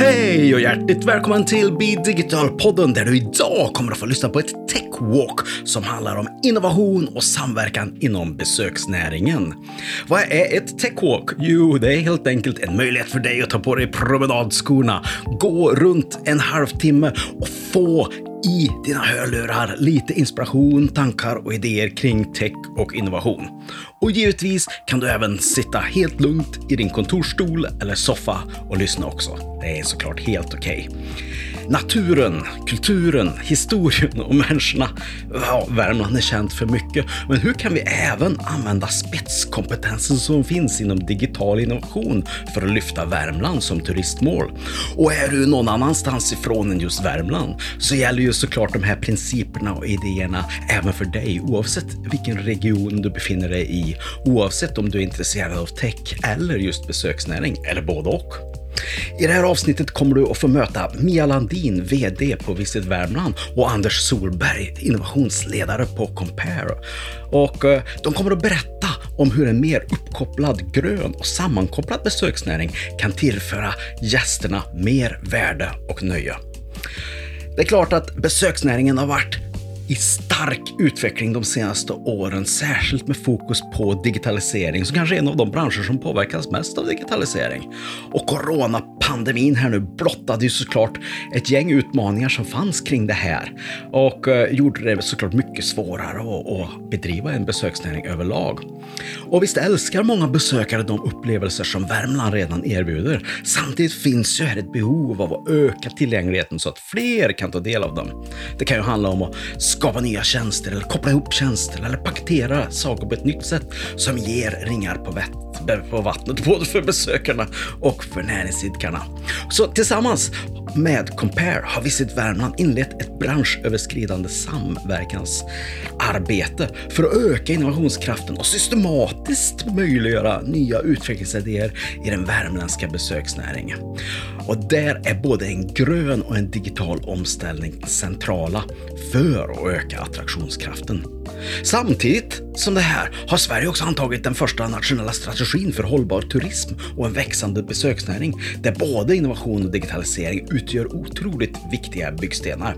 Hej och hjärtligt välkommen till Be Digital-podden där du idag kommer att få lyssna på ett Tech Walk som handlar om innovation och samverkan inom besöksnäringen. Vad är ett Tech Walk? Jo, det är helt enkelt en möjlighet för dig att ta på dig promenadskorna, gå runt en halvtimme och få i dina hörlurar lite inspiration, tankar och idéer kring tech och innovation. Och givetvis kan du även sitta helt lugnt i din kontorsstol eller soffa och lyssna också. Det är såklart helt okej. Okay. Naturen, kulturen, historien och människorna. Ja, Värmland är känt för mycket, men hur kan vi även använda spetskompetensen som finns inom digital innovation för att lyfta Värmland som turistmål? Och är du någon annanstans ifrån än just Värmland så gäller ju såklart de här principerna och idéerna även för dig oavsett vilken region du befinner dig i, oavsett om du är intresserad av tech eller just besöksnäring eller både och. I det här avsnittet kommer du att få möta Mia Landin, VD på Visit Värmland och Anders Solberg, innovationsledare på Compare. Och eh, de kommer att berätta om hur en mer uppkopplad, grön och sammankopplad besöksnäring kan tillföra gästerna mer värde och nöje. Det är klart att besöksnäringen har varit i stark utveckling de senaste åren, särskilt med fokus på digitalisering, som kanske är en av de branscher som påverkas mest av digitalisering. Och coronapandemin här nu blottade ju såklart ett gäng utmaningar som fanns kring det här och eh, gjorde det såklart mycket svårare att bedriva en besöksnäring överlag. Och visst älskar många besökare de upplevelser som Värmland redan erbjuder. Samtidigt finns ju här ett behov av att öka tillgängligheten så att fler kan ta del av dem. Det kan ju handla om att skapa nya tjänster eller koppla ihop tjänster eller paketera saker på ett nytt sätt som ger ringar på, vett, på vattnet både för besökarna och för näringsidkarna. Så tillsammans med Compare har Visit Värmland inlett ett branschöverskridande samverkansarbete för att öka innovationskraften och systematiskt möjliggöra nya utvecklingsidéer i den värmländska besöksnäringen. Och där är både en grön och en digital omställning centrala för att öka attraktionskraften. Samtidigt som det här har Sverige också antagit den första nationella strategin för hållbar turism och en växande besöksnäring där både innovation och digitalisering utgör otroligt viktiga byggstenar.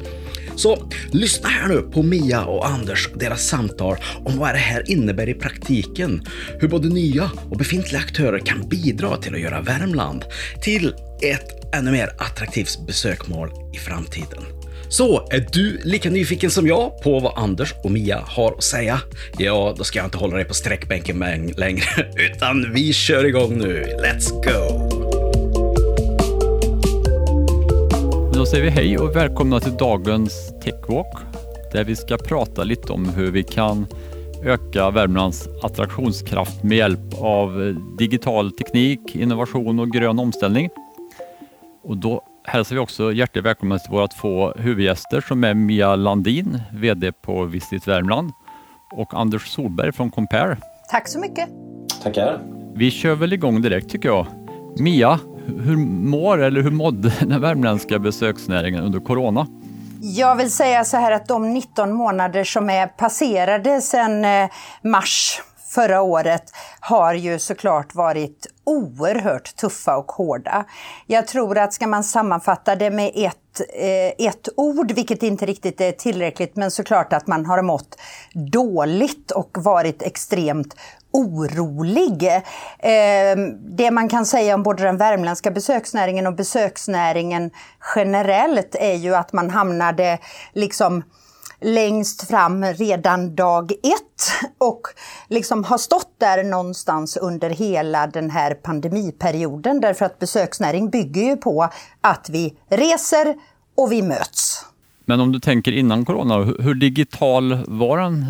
Så lyssna här nu på Mia och Anders och deras samtal om vad det här innebär i praktiken. Hur både nya och befintliga aktörer kan bidra till att göra Värmland till ett ännu mer attraktivt besökmål i framtiden. Så, är du lika nyfiken som jag på vad Anders och Mia har att säga? Ja, då ska jag inte hålla dig på sträckbänken längre, utan vi kör igång nu. Let's go! Då säger vi hej och välkomna till dagens Techwalk där vi ska prata lite om hur vi kan öka Värmlands attraktionskraft med hjälp av digital teknik, innovation och grön omställning. Och då hälsar vi också hjärtligt välkomna till våra två huvudgäster som är Mia Landin, VD på Visit Värmland och Anders Solberg från Compare. Tack så mycket. Tackar. Vi kör väl igång direkt tycker jag. Mia, hur mår eller hur mådde den värmländska besöksnäringen under corona? Jag vill säga så här att de 19 månader som är passerade sedan eh, mars förra året har ju såklart varit oerhört tuffa och hårda. Jag tror att ska man sammanfatta det med ett, eh, ett ord, vilket inte riktigt är tillräckligt, men såklart att man har mått dåligt och varit extremt orolig. Eh, det man kan säga om både den värmländska besöksnäringen och besöksnäringen generellt är ju att man hamnade liksom längst fram redan dag ett och liksom har stått där någonstans under hela den här pandemiperioden därför att besöksnäring bygger ju på att vi reser och vi möts. Men om du tänker innan corona, hur digital var den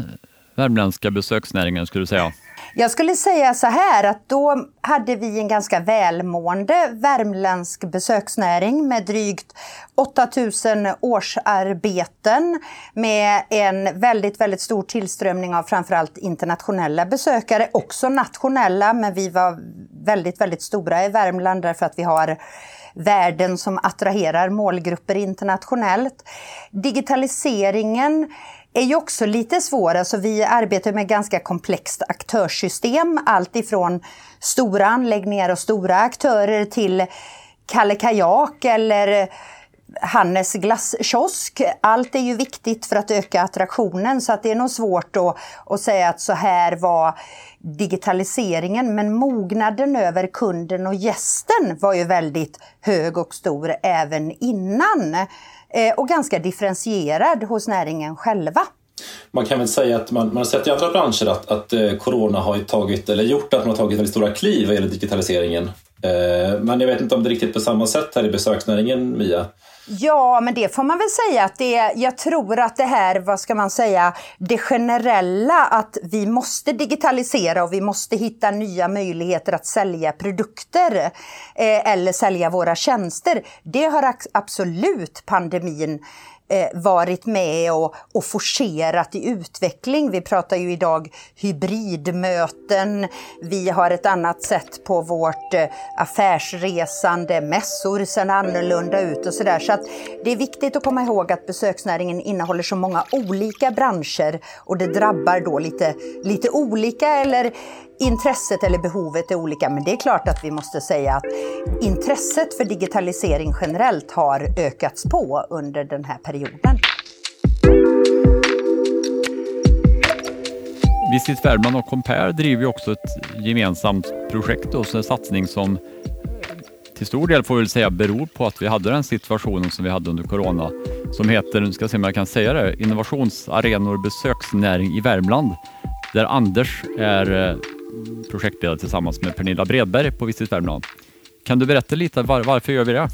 värmländska besöksnäringen skulle du säga? Jag skulle säga så här att då hade vi en ganska välmående värmländsk besöksnäring med drygt 8000 årsarbeten med en väldigt, väldigt stor tillströmning av framförallt internationella besökare, också nationella, men vi var väldigt, väldigt stora i Värmland därför att vi har värden som attraherar målgrupper internationellt. Digitaliseringen är ju också lite svåra, så vi arbetar med ganska komplext aktörssystem. Allt ifrån stora anläggningar och stora aktörer till Kalle Kajak eller Hannes glasskiosk. Allt är ju viktigt för att öka attraktionen så att det är nog svårt att, att säga att så här var digitaliseringen. Men mognaden över kunden och gästen var ju väldigt hög och stor även innan. Eh, och ganska differentierad hos näringen själva. Man kan väl säga att man, man har sett i andra branscher att, att eh, corona har tagit, eller gjort att man har tagit väldigt stora kliv vad gäller digitaliseringen. Eh, men jag vet inte om det är riktigt på samma sätt här i besöksnäringen, Mia? Ja, men det får man väl säga att det Jag tror att det här, vad ska man säga, det generella att vi måste digitalisera och vi måste hitta nya möjligheter att sälja produkter eh, eller sälja våra tjänster. Det har absolut pandemin eh, Eh, varit med och, och forcerat i utveckling. Vi pratar ju idag hybridmöten, vi har ett annat sätt på vårt eh, affärsresande, mässor ser annorlunda ut och sådär. Så att det är viktigt att komma ihåg att besöksnäringen innehåller så många olika branscher och det drabbar då lite, lite olika eller intresset eller behovet är olika, men det är klart att vi måste säga att intresset för digitalisering generellt har ökats på under den här perioden. Visit Värmland och Compare driver också ett gemensamt projekt och en satsning som till stor del får vi säga beror på att vi hade den situationen som vi hade under corona som heter, nu ska jag se om jag kan säga det, innovationsarenor besöksnäring i Värmland där Anders är eh, projektledare tillsammans med Pernilla Bredberg på Visit Värmland. Kan du berätta lite var, varför gör vi det?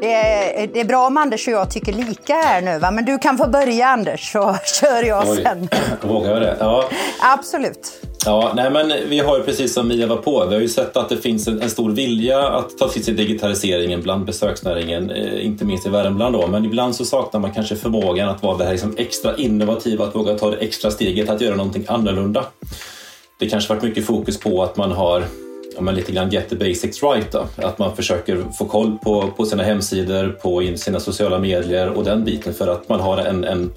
Det är, det är, bra om Anders och jag tycker lika här nu, va? men du kan få börja Anders så kör jag Oj, sen. Vågar jag det? Ja. Absolut. Ja, nej men vi har ju precis som Mia var på, vi har ju sett att det finns en, en stor vilja att ta till sig digitaliseringen bland besöksnäringen, eh, inte minst i Värmland då, men ibland så saknar man kanske förmågan att vara det här liksom extra innovativa, att våga ta det extra steget att göra någonting annorlunda det kanske varit mycket fokus på att man har ja, men lite grann get the basics right. Då. Att man försöker få koll på, på sina hemsidor, på sina sociala medier och den biten för att man har en, en,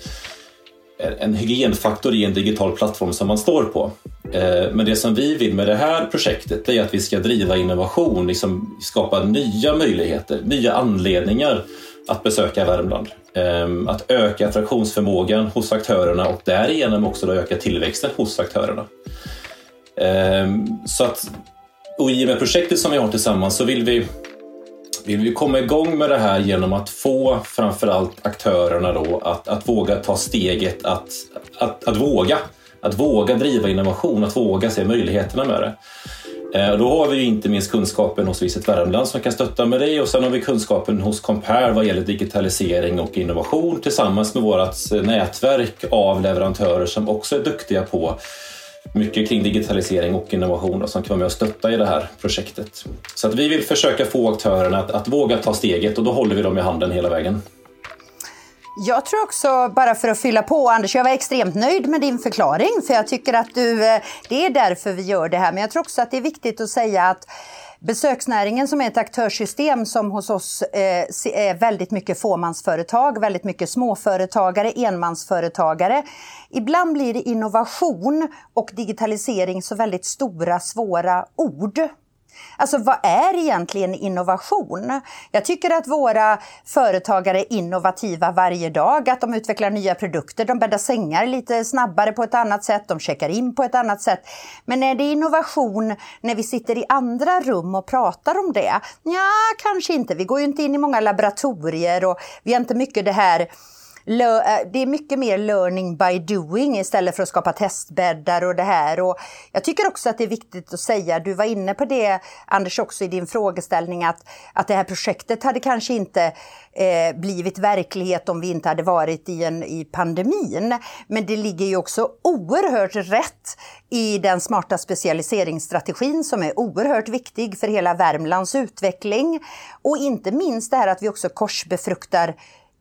en hygienfaktor i en digital plattform som man står på. Eh, men det som vi vill med det här projektet är att vi ska driva innovation, liksom skapa nya möjligheter, nya anledningar att besöka Värmland. Eh, att öka attraktionsförmågan hos aktörerna och därigenom också öka tillväxten hos aktörerna. Eh, så att, och i och med projektet som vi har tillsammans så vill vi, vill vi komma igång med det här genom att få framförallt aktörerna då att, att våga ta steget att, att, att våga. Att våga driva innovation, att våga se möjligheterna med det. Eh, då har vi ju inte minst kunskapen hos Visit Värmland som kan stötta med det och sen har vi kunskapen hos Compare vad gäller digitalisering och innovation tillsammans med vårt eh, nätverk av leverantörer som också är duktiga på mycket kring digitalisering och innovation då, som kan vara med och stötta i det här projektet. Så att vi vill försöka få aktörerna att, att våga ta steget och då håller vi dem i handen hela vägen. Jag tror också, bara för att fylla på Anders, jag var extremt nöjd med din förklaring för jag tycker att du, eh, det är därför vi gör det här. Men jag tror också att det är viktigt att säga att Besöksnäringen som är ett aktörssystem som hos oss eh, är väldigt mycket fåmansföretag, väldigt mycket småföretagare, enmansföretagare. Ibland blir innovation och digitalisering så väldigt stora, svåra ord. Alltså vad är egentligen innovation? Jag tycker att våra företagare är innovativa varje dag, att de utvecklar nya produkter, de bäddar sängar lite snabbare på ett annat sätt, de checkar in på ett annat sätt. Men är det innovation när vi sitter i andra rum och pratar om det? Ja, kanske inte. Vi går ju inte in i många laboratorier och vi har inte mycket det här Eh, det är mycket mer learning by doing istället för att skapa testbäddar och det här. Och jag tycker också att det är viktigt att säga, du var inne på det Anders också i din frågeställning, att, att det här projektet hade kanske inte eh, blivit verklighet om vi inte hade varit i, en, i pandemin. Men det ligger ju också oerhört rätt i den smarta specialiseringsstrategin som är oerhört viktig för hela Värmlands utveckling. Och inte minst det här att vi också korsbefruktar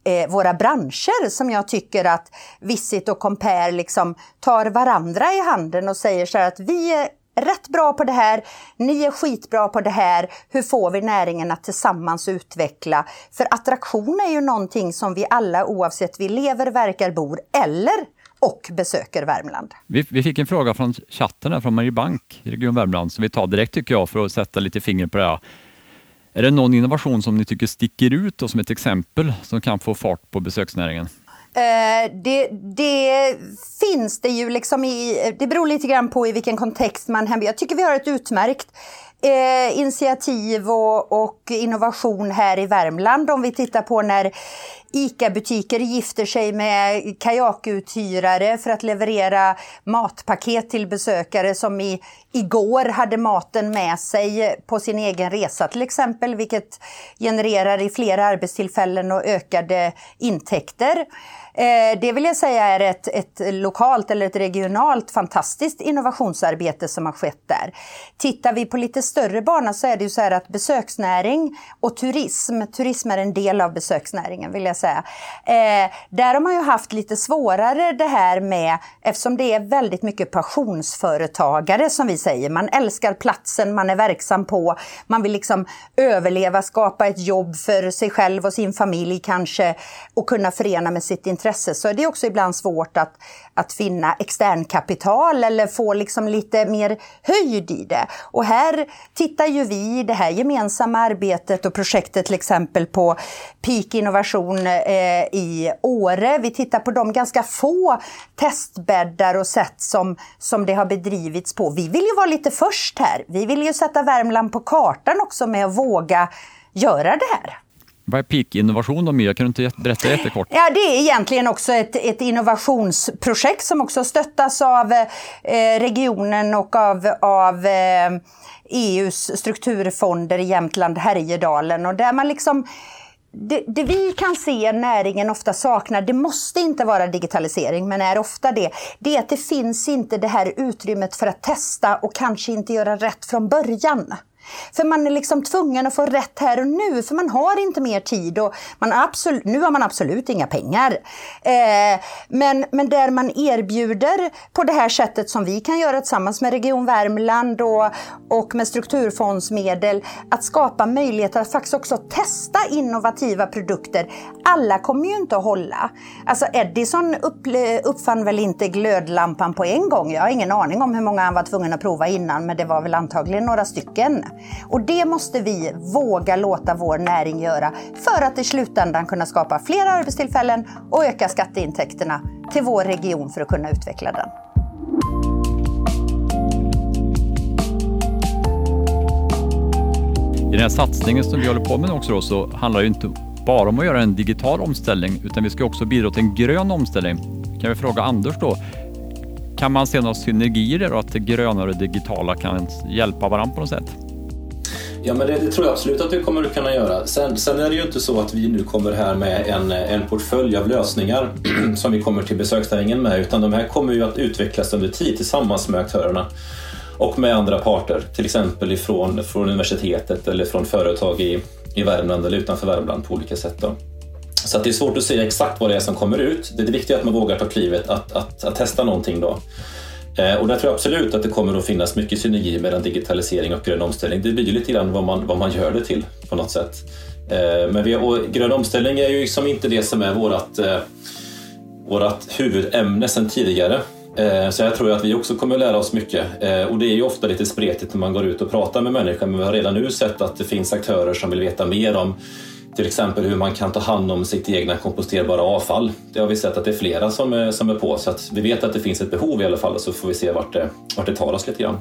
eh, våra branscher som jag tycker att Visit och Compare liksom tar varandra i handen och säger så här att vi är rätt bra på det här, ni är skitbra på det här. Hur får vi näringen att tillsammans utveckla? För attraktion är ju någonting som vi alla oavsett vi lever, verkar, bor eller och besöker Värmland. Vi, vi fick en fråga från chatten här från Mariebank i Region Värmland som vi tar direkt tycker jag för att sätta lite finger på det här. Är det någon innovation som ni tycker sticker ut och som ett exempel som kan få fart på besöksnäringen? Eh, det, det, finns det ju liksom i, det beror lite grann på i vilken kontext man hänvisar. Jag tycker vi har ett utmärkt eh, initiativ och, och, innovation här i Värmland. Om vi tittar på när ICA-butiker gifter sig med kajakuthyrare för att leverera matpaket till besökare som i, igår hade maten med sig på sin egen resa till exempel, vilket genererar i flera arbetstillfällen och ökade intäkter. Eh, det vill jag säga är ett, ett lokalt eller ett regionalt fantastiskt innovationsarbete som har skett där. Tittar vi på lite större bana så är det ju så här att besöksnäring och turism, turism är en del av besöksnäringen vill jag säga. Eh, där har man ju haft lite svårare det här med, eftersom det är väldigt mycket passionsföretagare som vi säger. Man älskar platsen man är verksam på, man vill liksom överleva, skapa ett jobb för sig själv och sin familj kanske och kunna förena med sitt intresse så är det också ibland svårt att, att finna externkapital eller få liksom lite mer höjd i det. Och här tittar ju vi i det här gemensamma arbetet och projektet till exempel på Peak Innovation eh, i Åre. Vi tittar på de ganska få testbäddar och sätt som, som det har bedrivits på. Vi vill ju vara lite först här. Vi vill ju sätta Värmland på kartan också med att våga göra det här. Vad är Peak Innovation då Mia? Kan du inte berätta jättekort? Ja, det är egentligen också ett, ett innovationsprojekt som också stöttas av eh, regionen och av, av eh, EUs strukturfonder i Jämtland, Härjedalen och där man liksom det, det, vi kan se näringen ofta saknar, det måste inte vara digitalisering, men är ofta det, det är att det finns inte det här utrymmet för att testa och kanske inte göra rätt från början. För man är liksom tvungen att få rätt här och nu, för man har inte mer tid och man absolut, nu har man absolut inga pengar. Eh, men, men där man erbjuder på det här sättet som vi kan göra tillsammans med Region Värmland och, och med strukturfondsmedel, att skapa möjligheter att faktiskt också testa innovativa produkter. Alla kommer ju inte att hålla. Alltså Edison upp, uppfann väl inte glödlampan på en gång. Jag har ingen aning om hur många han var tvungen att prova innan, men det var väl antagligen några stycken. Och det måste vi våga låta vår näring göra för att i slutändan kunna skapa fler arbetstillfällen och öka skatteintäkterna till vår region för att kunna utveckla den. I den här satsningen som vi håller på med också då, så handlar det inte bara om att göra en digital omställning utan vi ska också bidra till en grön omställning. Kan vi fråga Anders då, kan man se några synergier där och att det gröna och det digitala kan hjälpa varandra på något sätt? Ja, men det, det, tror jag absolut att vi kommer att kunna göra. Sen, sen, är det ju inte så att vi nu kommer här med en, en portfölj av lösningar som vi kommer till besöksnäringen med, utan de här kommer ju att utvecklas under tid tillsammans med aktörerna och med andra parter, till exempel ifrån, från universitetet eller från företag i, i Värmland eller utanför Värmland på olika sätt. Då. Så att det är svårt att säga exakt vad det är som kommer ut. Det är viktigt att man vågar ta klivet att, att, att testa någonting då. Eh, och där tror jag absolut att det kommer att finnas mycket synergi mellan digitalisering och grön omställning. Det blir ju lite grann vad man, vad man gör det till på något sätt. Eh, men vi, och grön omställning är ju liksom inte det som är vårt, eh, vårat huvudämne sedan tidigare. Så jag tror att vi också kommer att lära oss mycket. Och det är ju ofta lite spretigt när man går ut och pratar med människor men vi har redan nu sett att det finns aktörer som vill veta mer om till exempel hur man kan ta hand om sitt egna komposterbara avfall. Det har vi sett att det är flera som är, som är på så att vi vet att det finns ett behov i alla fall så får vi se vart det, vart det tar oss lite grann.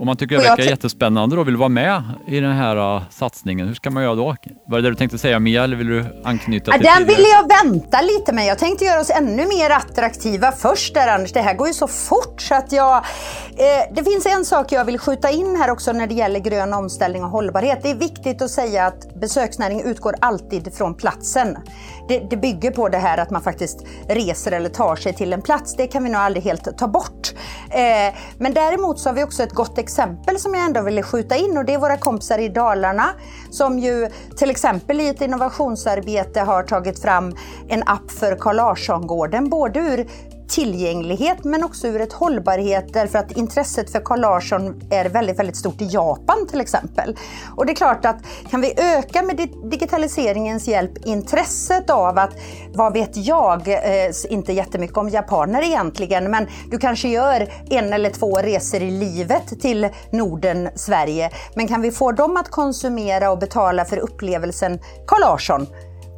Om man tycker det verkar jättespännande och vill vara med i den här uh, satsningen, hur ska man göra då? Var det det du tänkte säga Mia eller vill du anknyta till ja, Den ville jag vänta lite med. Jag tänkte göra oss ännu mer attraktiva först där Anders. Det här går ju så fort så att jag... Eh, det finns en sak jag vill skjuta in här också när det gäller grön omställning och hållbarhet. Det är viktigt att säga att besöksnäring utgår alltid från platsen. Det, det bygger på det här att man faktiskt reser eller tar sig till en plats. Det kan vi nog aldrig helt ta bort. Eh, men däremot så har vi också ett gott exempel som jag ändå ville skjuta in och det är våra kompisar i Dalarna som ju till exempel i ett innovationsarbete har tagit fram en app för Carl Larsson-gården både ur tillgänglighet men också ur ett hållbarhet därför att intresset för Carl Larsson är väldigt, väldigt stort i Japan till exempel. Och det är klart att kan vi öka med digitaliseringens hjälp intresset av att, vad vet jag, eh, inte jättemycket om japaner egentligen, men du kanske gör en eller två resor i livet till Norden, Sverige. Men kan vi få dem att konsumera och betala för upplevelsen Carl Larsson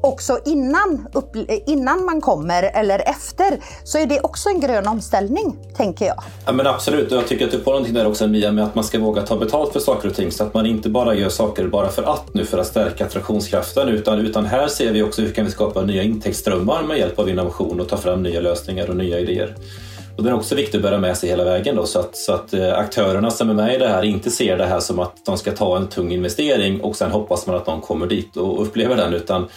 också innan, upp, innan man kommer eller efter så är det också en grön omställning, tänker jag. Ja, men absolut, jag tycker att du på någonting där också Mia med att man ska våga ta betalt för saker och ting så att man inte bara gör saker bara för att nu för att stärka attraktionskraften utan, utan här ser vi också hur kan vi skapa nya intäktsströmmar med hjälp av innovation och ta fram nya lösningar och nya idéer. Och det är också viktigt att bära med sig hela vägen då, så att, så att eh, aktörerna som är med i det här inte ser det här som att de ska ta en tung investering och sen hoppas man att de kommer dit och upplever den utan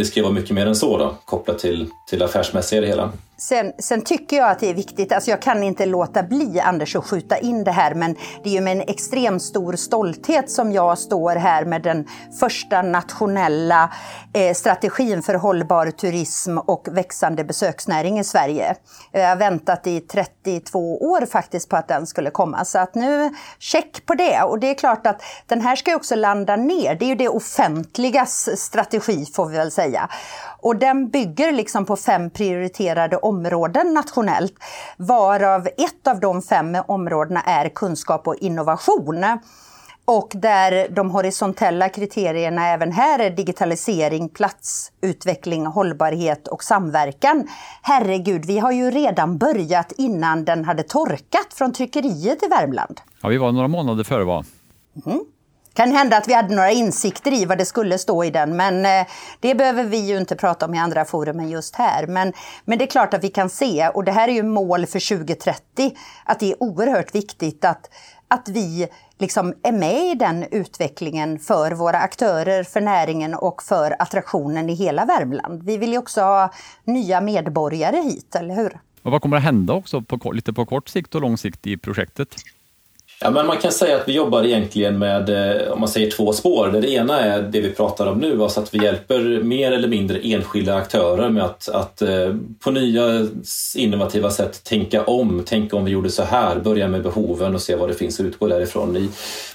det ska vara mycket mer än så då, kopplat till, till affärsmässiga i det hela. Sen, sen, tycker jag att det är viktigt, alltså jag kan inte låta bli Anders att skjuta in det här men det är ju med en extremt stor stolthet som jag står här med den första nationella eh, strategin för hållbar turism och växande besöksnäring i Sverige. Jag har väntat i 32 år faktiskt på att den skulle komma så att nu check på det och det är klart att den här ska ju också landa ner, det är ju det offentligas strategi får vi väl säga. Och den bygger liksom på fem prioriterade områden nationellt, varav ett av de fem områdena är kunskap och innovation. Och där de horisontella kriterierna även här är digitalisering, platsutveckling, hållbarhet och samverkan. Herregud, vi har ju redan börjat innan den hade torkat från tryckeriet i Värmland. Ja, vi var några månader före va? Mm kan hända att vi hade några insikter i vad det skulle stå i den, men eh, det behöver vi ju inte prata om i andra forum än just här. Men, men det är klart att vi kan se, och det här är ju mål för 2030, att det är oerhört viktigt att, att vi liksom är med i den utvecklingen för våra aktörer, för näringen och för attraktionen i hela Värmland. Vi vill ju också ha nya medborgare hit, eller hur? Och vad kommer att hända också på, lite på kort sikt och lång sikt i projektet? Ja, men man kan säga att vi jobbar egentligen med eh, om man säger två spår. Det ena är det vi pratar om nu, alltså att vi hjälper mer eller mindre enskilda aktörer med att, att eh, på nya innovativa sätt tänka om. Tänka om vi gjorde så här, börja med behoven och se vad det finns att utgå därifrån. I,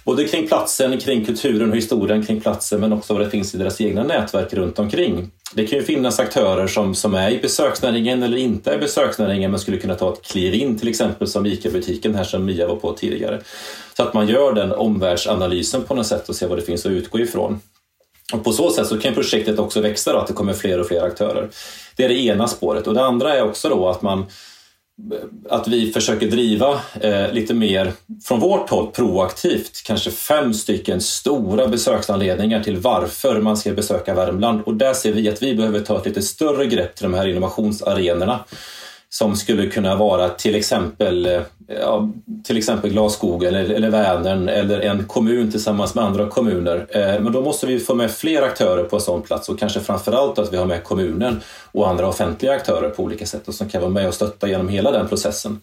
både kring platsen, kring kulturen och historien kring platsen men också vad det finns i deras egna nätverk runt omkring. Det kan ju finnas aktörer som, som är i besöksnäringen eller inte är i besöksnäringen men skulle kunna ta ett kliv in till exempel som ICA-butiken här som Mia var på tidigare. Så att man gör den omvärldsanalysen på något sätt och ser vad det finns att utgå ifrån. Och på så sätt så kan projektet också växa då, att det kommer fler och fler aktörer. Det är det ena spåret och det andra är också då att man att vi försöker driva eh, lite mer från vårt håll proaktivt, kanske fem stycken stora besöksanledningar till varför man ska besöka Värmland. Och där ser vi att vi behöver ta ett lite större grepp till de här innovationsarenorna som skulle kunna vara till exempel, eh, ja, till exempel Glasskogen eller, eller Vänern eller en kommun tillsammans med andra kommuner. Eh, men då måste vi få med fler aktörer på en sån plats och kanske framförallt att vi har med kommunen och andra offentliga aktörer på olika sätt och som kan vara med och stötta genom hela den processen.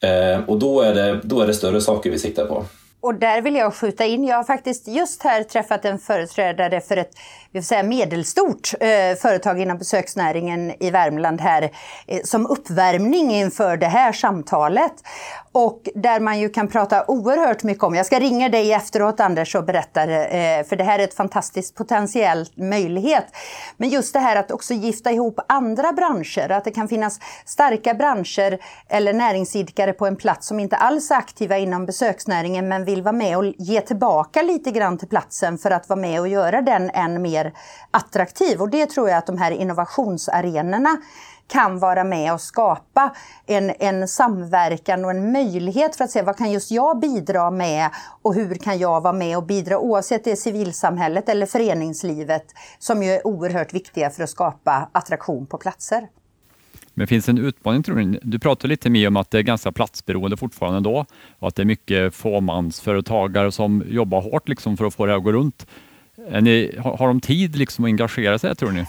Eh, och då är det, då är det större saker vi siktar på. Och där vill jag skjuta in, jag har faktiskt just här träffat en företrädare för ett vi får säga, medelstort eh, företag inom besöksnäringen i Värmland här eh, som uppvärmning inför det här samtalet. Och där man ju kan prata oerhört mycket om, jag ska ringa dig efteråt Anders och berätta eh, för det här är ett fantastiskt potentiell möjlighet. Men just det här att också gifta ihop andra branscher, att det kan finnas starka branscher eller näringsidkare på en plats som inte alls är aktiva inom besöksnäringen men vill vara med och ge tillbaka lite grann till platsen för att vara med och göra den än mer mer attraktiv. Och det tror jag att de här innovationsarenorna kan vara med och skapa en, en samverkan och en möjlighet för att se vad kan just jag bidra med och hur kan jag vara med och bidra oavsett det är civilsamhället eller föreningslivet som ju är oerhört viktiga för att skapa attraktion på platser. Men finns det en utmaning tror du? Du pratar lite mer om att det är ganska platsberoende fortfarande då och att det är mycket fåmansföretagare som jobbar hårt liksom för att få det att gå runt. Ni, har de tid liksom att engagera sig, tror ni?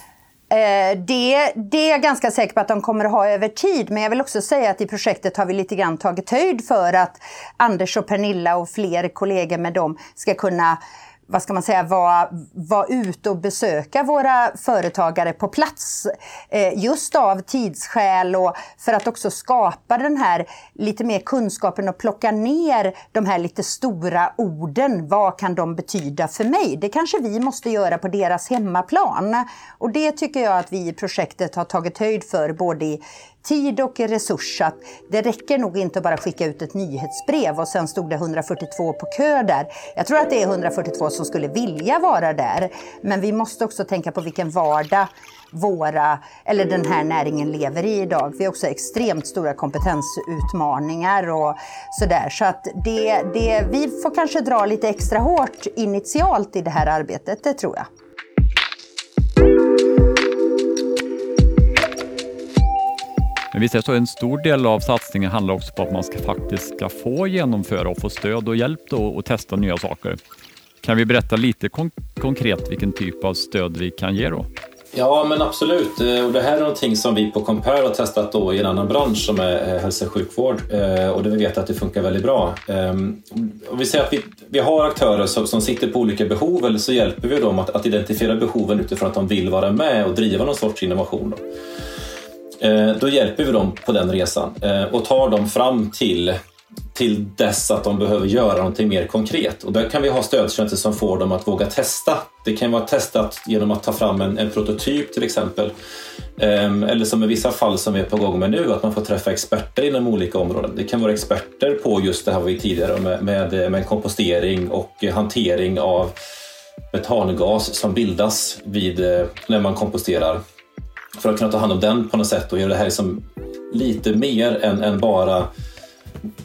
Eh, det, det är jag ganska säker på att de kommer att ha över tid. Men jag vill också säga att i projektet har vi lite grann tagit höjd för att Anders och Pernilla och fler kollegor med dem ska kunna vad ska man säga, vara, vara ute och besöka våra företagare på plats. Eh, just av tidsskäl och för att också skapa den här lite mer kunskapen och plocka ner de här lite stora orden. Vad kan de betyda för mig? Det kanske vi måste göra på deras hemmaplan. Och det tycker jag att vi i projektet har tagit höjd för både i tid och resurs. Att det räcker nog inte att bara skicka ut ett nyhetsbrev och sen stod det 142 på kö där. Jag tror att det är 142 som skulle vilja vara där. Men vi måste också tänka på vilken vardag våra, eller den här näringen lever i idag. Vi har också extremt stora kompetensutmaningar och sådär. Så att det, det, vi får kanske dra lite extra hårt initialt i det här arbetet, det tror jag. Men visst är så en stor del av satsningen handlar också på att man ska, faktiskt ska få genomföra och få stöd och hjälp då och testa nya saker. Kan vi berätta lite kon konkret vilken typ av stöd vi kan ge då? Ja, men absolut. Eh, och det här är någonting som vi på Compare har testat då i en annan bransch som är eh, hälso och sjukvård eh, och där vi vet att det funkar väldigt bra. Ehm, och vi säger att vi, vi har aktörer som, som sitter på olika behov eller så hjälper vi dem att, att identifiera behoven utifrån att de vill vara med och driva någon sorts innovation. Då. Eh, då hjälper vi dem på den resan eh, och tar dem fram till, till dess att de behöver göra någonting mer konkret. Och där kan vi ha stödtjänster som får dem att våga testa. Det kan vara testat genom att ta fram en, en prototyp till exempel. Ehm, eller som i vissa fall som vi är på gång med nu, att man får träffa experter inom olika områden. Det kan vara experter på just det här vi tidigare med, med, med kompostering och hantering av metangas som bildas vid, eh, när man komposterar för att kunna ta hand om den på något sätt och göra det här liksom lite mer än, än bara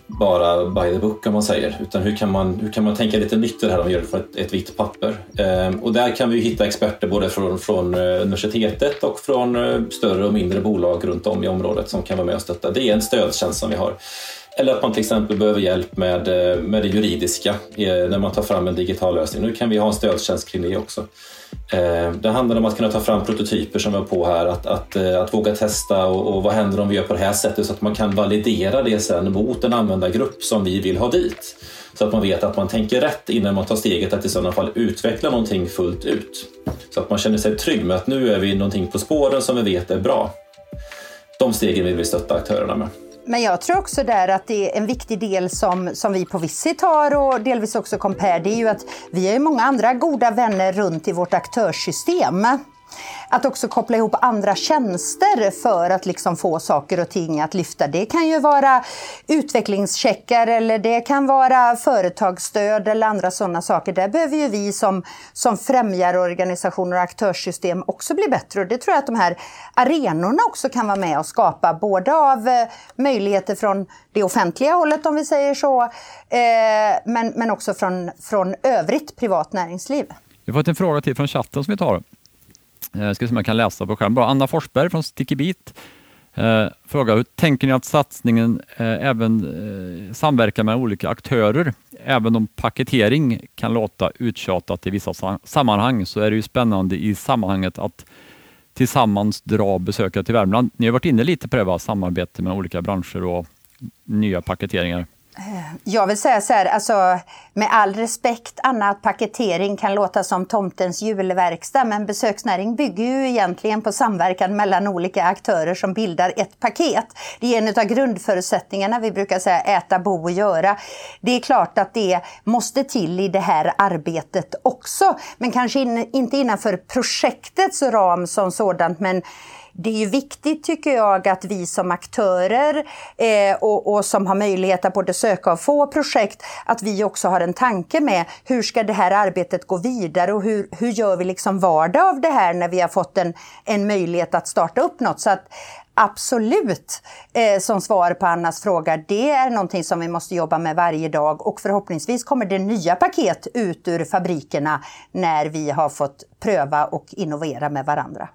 bara by the book om man säger. Utan hur kan man, hur kan man tänka lite nytt i det här om man gör det för ett, ett vitt papper? Ehm, och där kan vi hitta experter både från, från eh, universitetet och från eh, större och mindre bolag runt om i området som kan vara med och stötta. Det är en stödtjänst som vi har. Eller att man till exempel behöver hjälp med, eh, med det juridiska eh, när man tar fram en digital lösning. Nu kan vi ha en stödtjänst kring det också. Eh, det handlar om att kunna ta fram prototyper som vi har på här, att, att, att våga testa och, och, vad händer om vi gör på det här sättet så att man kan validera det sen mot en användargrupp som vi vill ha dit. Så att man vet att man tänker rätt innan man tar steget att i sådana fall utveckla någonting fullt ut. Så att man känner sig trygg med att nu är vi någonting på spåren som vi vet är bra. De stegen vill vi stötta aktörerna med. Men jag tror också där att det är en viktig del som, som vi på Visit har och delvis också Compare, det är ju att vi har ju många andra goda vänner runt i vårt aktörssystem att också koppla ihop andra tjänster för att liksom få saker och ting att lyfta. Det kan ju vara utvecklingscheckar eller det kan vara företagsstöd eller andra sådana saker. Där behöver ju vi som, som främjarorganisationer och aktörssystem också bli bättre. Och det tror jag att de här arenorna också kan vara med och skapa. Både av eh, möjligheter från det offentliga hållet om vi säger så, eh, men, men också från, från övrigt privat näringsliv. Vi har fått en fråga till från chatten som vi tar. Jag ska se om jag kan läsa på skärmen. Anna Forsberg från Sticky Beat eh, frågar, hur tänker ni att satsningen eh, även eh, samverkar med olika aktörer? Även om paketering kan låta uttjatat i vissa sammanhang så är det ju spännande i sammanhanget att tillsammans dra besökare till Värmland. Ni har varit inne lite på det, va? samarbete med olika branscher och nya paketeringar. Jag vill säga så här, alltså, med all respekt Anna, att paketering kan låta som tomtens julverkstad, men besöksnäring bygger ju egentligen på samverkan mellan olika aktörer som bildar ett paket. Det är en av grundförutsättningarna, vi brukar säga äta, bo och göra. Det är klart att det måste till i det här arbetet också, men kanske in, inte innanför projektets ram som sådant, men det är ju viktigt tycker jag att vi som aktörer eh, och, och, som har möjlighet att både söka och få projekt, att vi också har en tanke med hur ska det här arbetet gå vidare och hur, hur gör vi liksom vardag av det här när vi har fått en, en möjlighet att starta upp något. Så att Absolut, eh, som svar på Annas fråga, det är någonting som vi måste jobba med varje dag och förhoppningsvis kommer det nya paket ut ur fabrikerna när vi har fått pröva och innovera med varandra.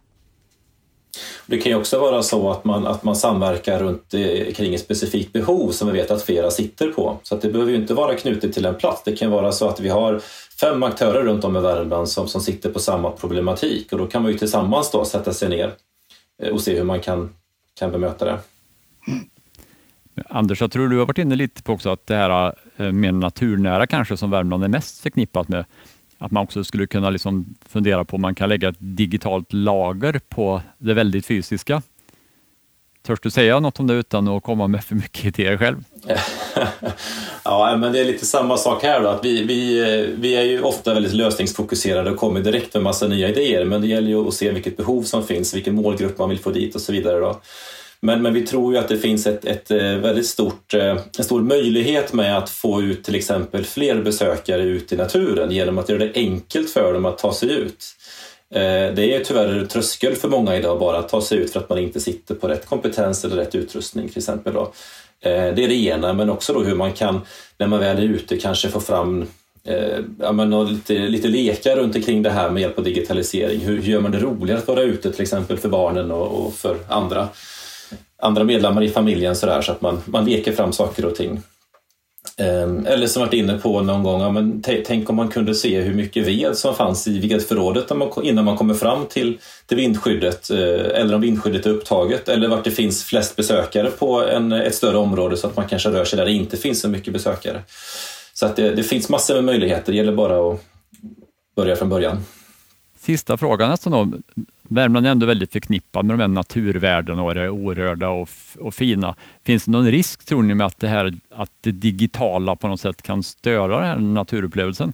Det kan ju också vara så att man, att man samverkar runt eh, kring ett specifikt behov som vi vet att flera sitter på. Så att det behöver ju inte vara knutet till en plats. Det kan vara så att vi har fem aktörer runt om i Värmland som, som sitter på samma problematik och då kan man ju tillsammans då sätta sig ner eh, och se hur man kan, kan bemöta det. Mm. Anders, jag tror du har varit inne lite på också att det här eh, mer naturnära kanske som Värmland är mest förknippat med att man också skulle kunna liksom fundera på om man kan lägga ett digitalt lager på det väldigt fysiska. Törs du säga något om det utan att komma med för mycket idéer själv? ja, men det är lite samma sak här då. Att vi, vi, vi är ju ofta väldigt lösningsfokuserade och kommer direkt med massa nya idéer. Men det gäller ju att se vilket behov som finns, vilken målgrupp man vill få dit och så vidare. Då. Men, men vi tror ju att det finns ett, ett eh, väldigt stort, eh, en stor möjlighet med att få ut till exempel fler besökare ut i naturen genom att göra det enkelt för dem att ta sig ut. Eh, det är tyvärr en tröskel för många idag bara att ta sig ut för att man inte sitter på rätt kompetens eller rätt utrustning till exempel. Då. Det är det ena, men också då hur man kan, när man väl är ute, kanske få fram ja, men lite, lite lekar runt omkring det här med hjälp av digitalisering. Hur, hur gör man det roligare att vara ute till exempel för barnen och, och för andra? Andra medlemmar i familjen så, där, så att man, man leker fram saker och ting. Ehm, eller som varit inne på någon gång, ja, men tänk om man kunde se hur mycket ved som fanns i vedförrådet innan man kommer fram till, till vindskyddet eh, eller om vindskyddet är upptaget eller vart det finns flest besökare på en, ett större område så att man kanske rör sig där det inte finns så mycket besökare. Så att det, det finns massor med möjligheter, det gäller bara att börja från början. Sista frågan nästan då. Värmland är ändå väldigt förknippat med de här naturvärdena och det orörda och, och fina. Finns det någon risk tror ni med att det, här, att det digitala på något sätt kan störa den här naturupplevelsen?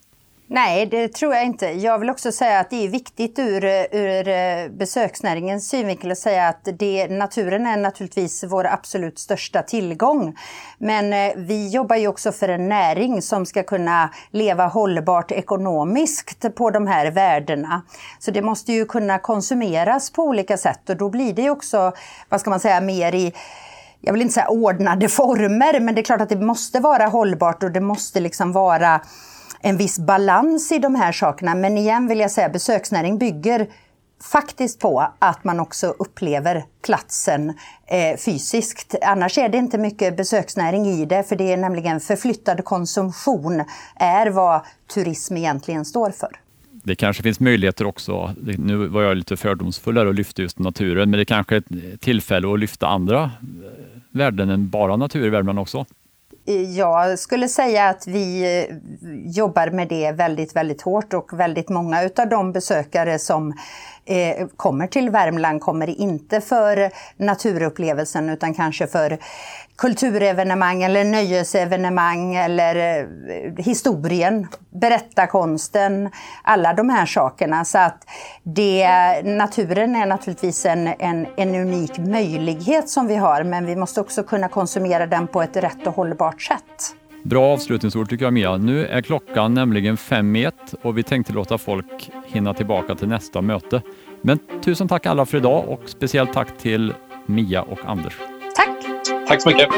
Nej, det tror jag inte. Jag vill också säga att det är viktigt ur, ur eh, besöksnäringens synvinkel att säga att det, naturen är naturligtvis vår absolut största tillgång. Men eh, vi jobbar ju också för en näring som ska kunna leva hållbart ekonomiskt på de här värdena. Så det måste ju kunna konsumeras på olika sätt och då blir det ju också, vad ska man säga, mer i jag vill inte säga ordnade former, men det är klart att det måste vara hållbart och det måste liksom vara en viss balans i de här sakerna. Men igen vill jag säga besöksnäring bygger faktiskt på att man också upplever platsen eh, fysiskt. Annars är det inte mycket besöksnäring i det, för det är nämligen förflyttad konsumtion är vad turism egentligen står för. Det kanske finns möjligheter också, nu var jag lite fördomsfull och lyfte just naturen, men det kanske är ett tillfälle att lyfta andra eh, värden än bara natur i Värmland också? Jag skulle säga att vi eh, jobbar med det väldigt, väldigt hårt och väldigt många utav de besökare som eh, kommer till Värmland kommer inte för naturupplevelsen utan kanske för kulturevenemang eller nöjesevenemang eller eh, historien, berättarkonsten, alla de här sakerna. Så att det, naturen är naturligtvis en, en, en unik möjlighet som vi har men vi måste också kunna konsumera den på ett rätt och hållbart sätt. Bra avslutningsord tycker jag Mia. Nu är klockan nämligen fem i ett och vi tänkte låta folk hinna tillbaka till nästa möte. Men tusen tack alla för idag och speciellt tack till Mia och Anders. Tack! Tack så mycket!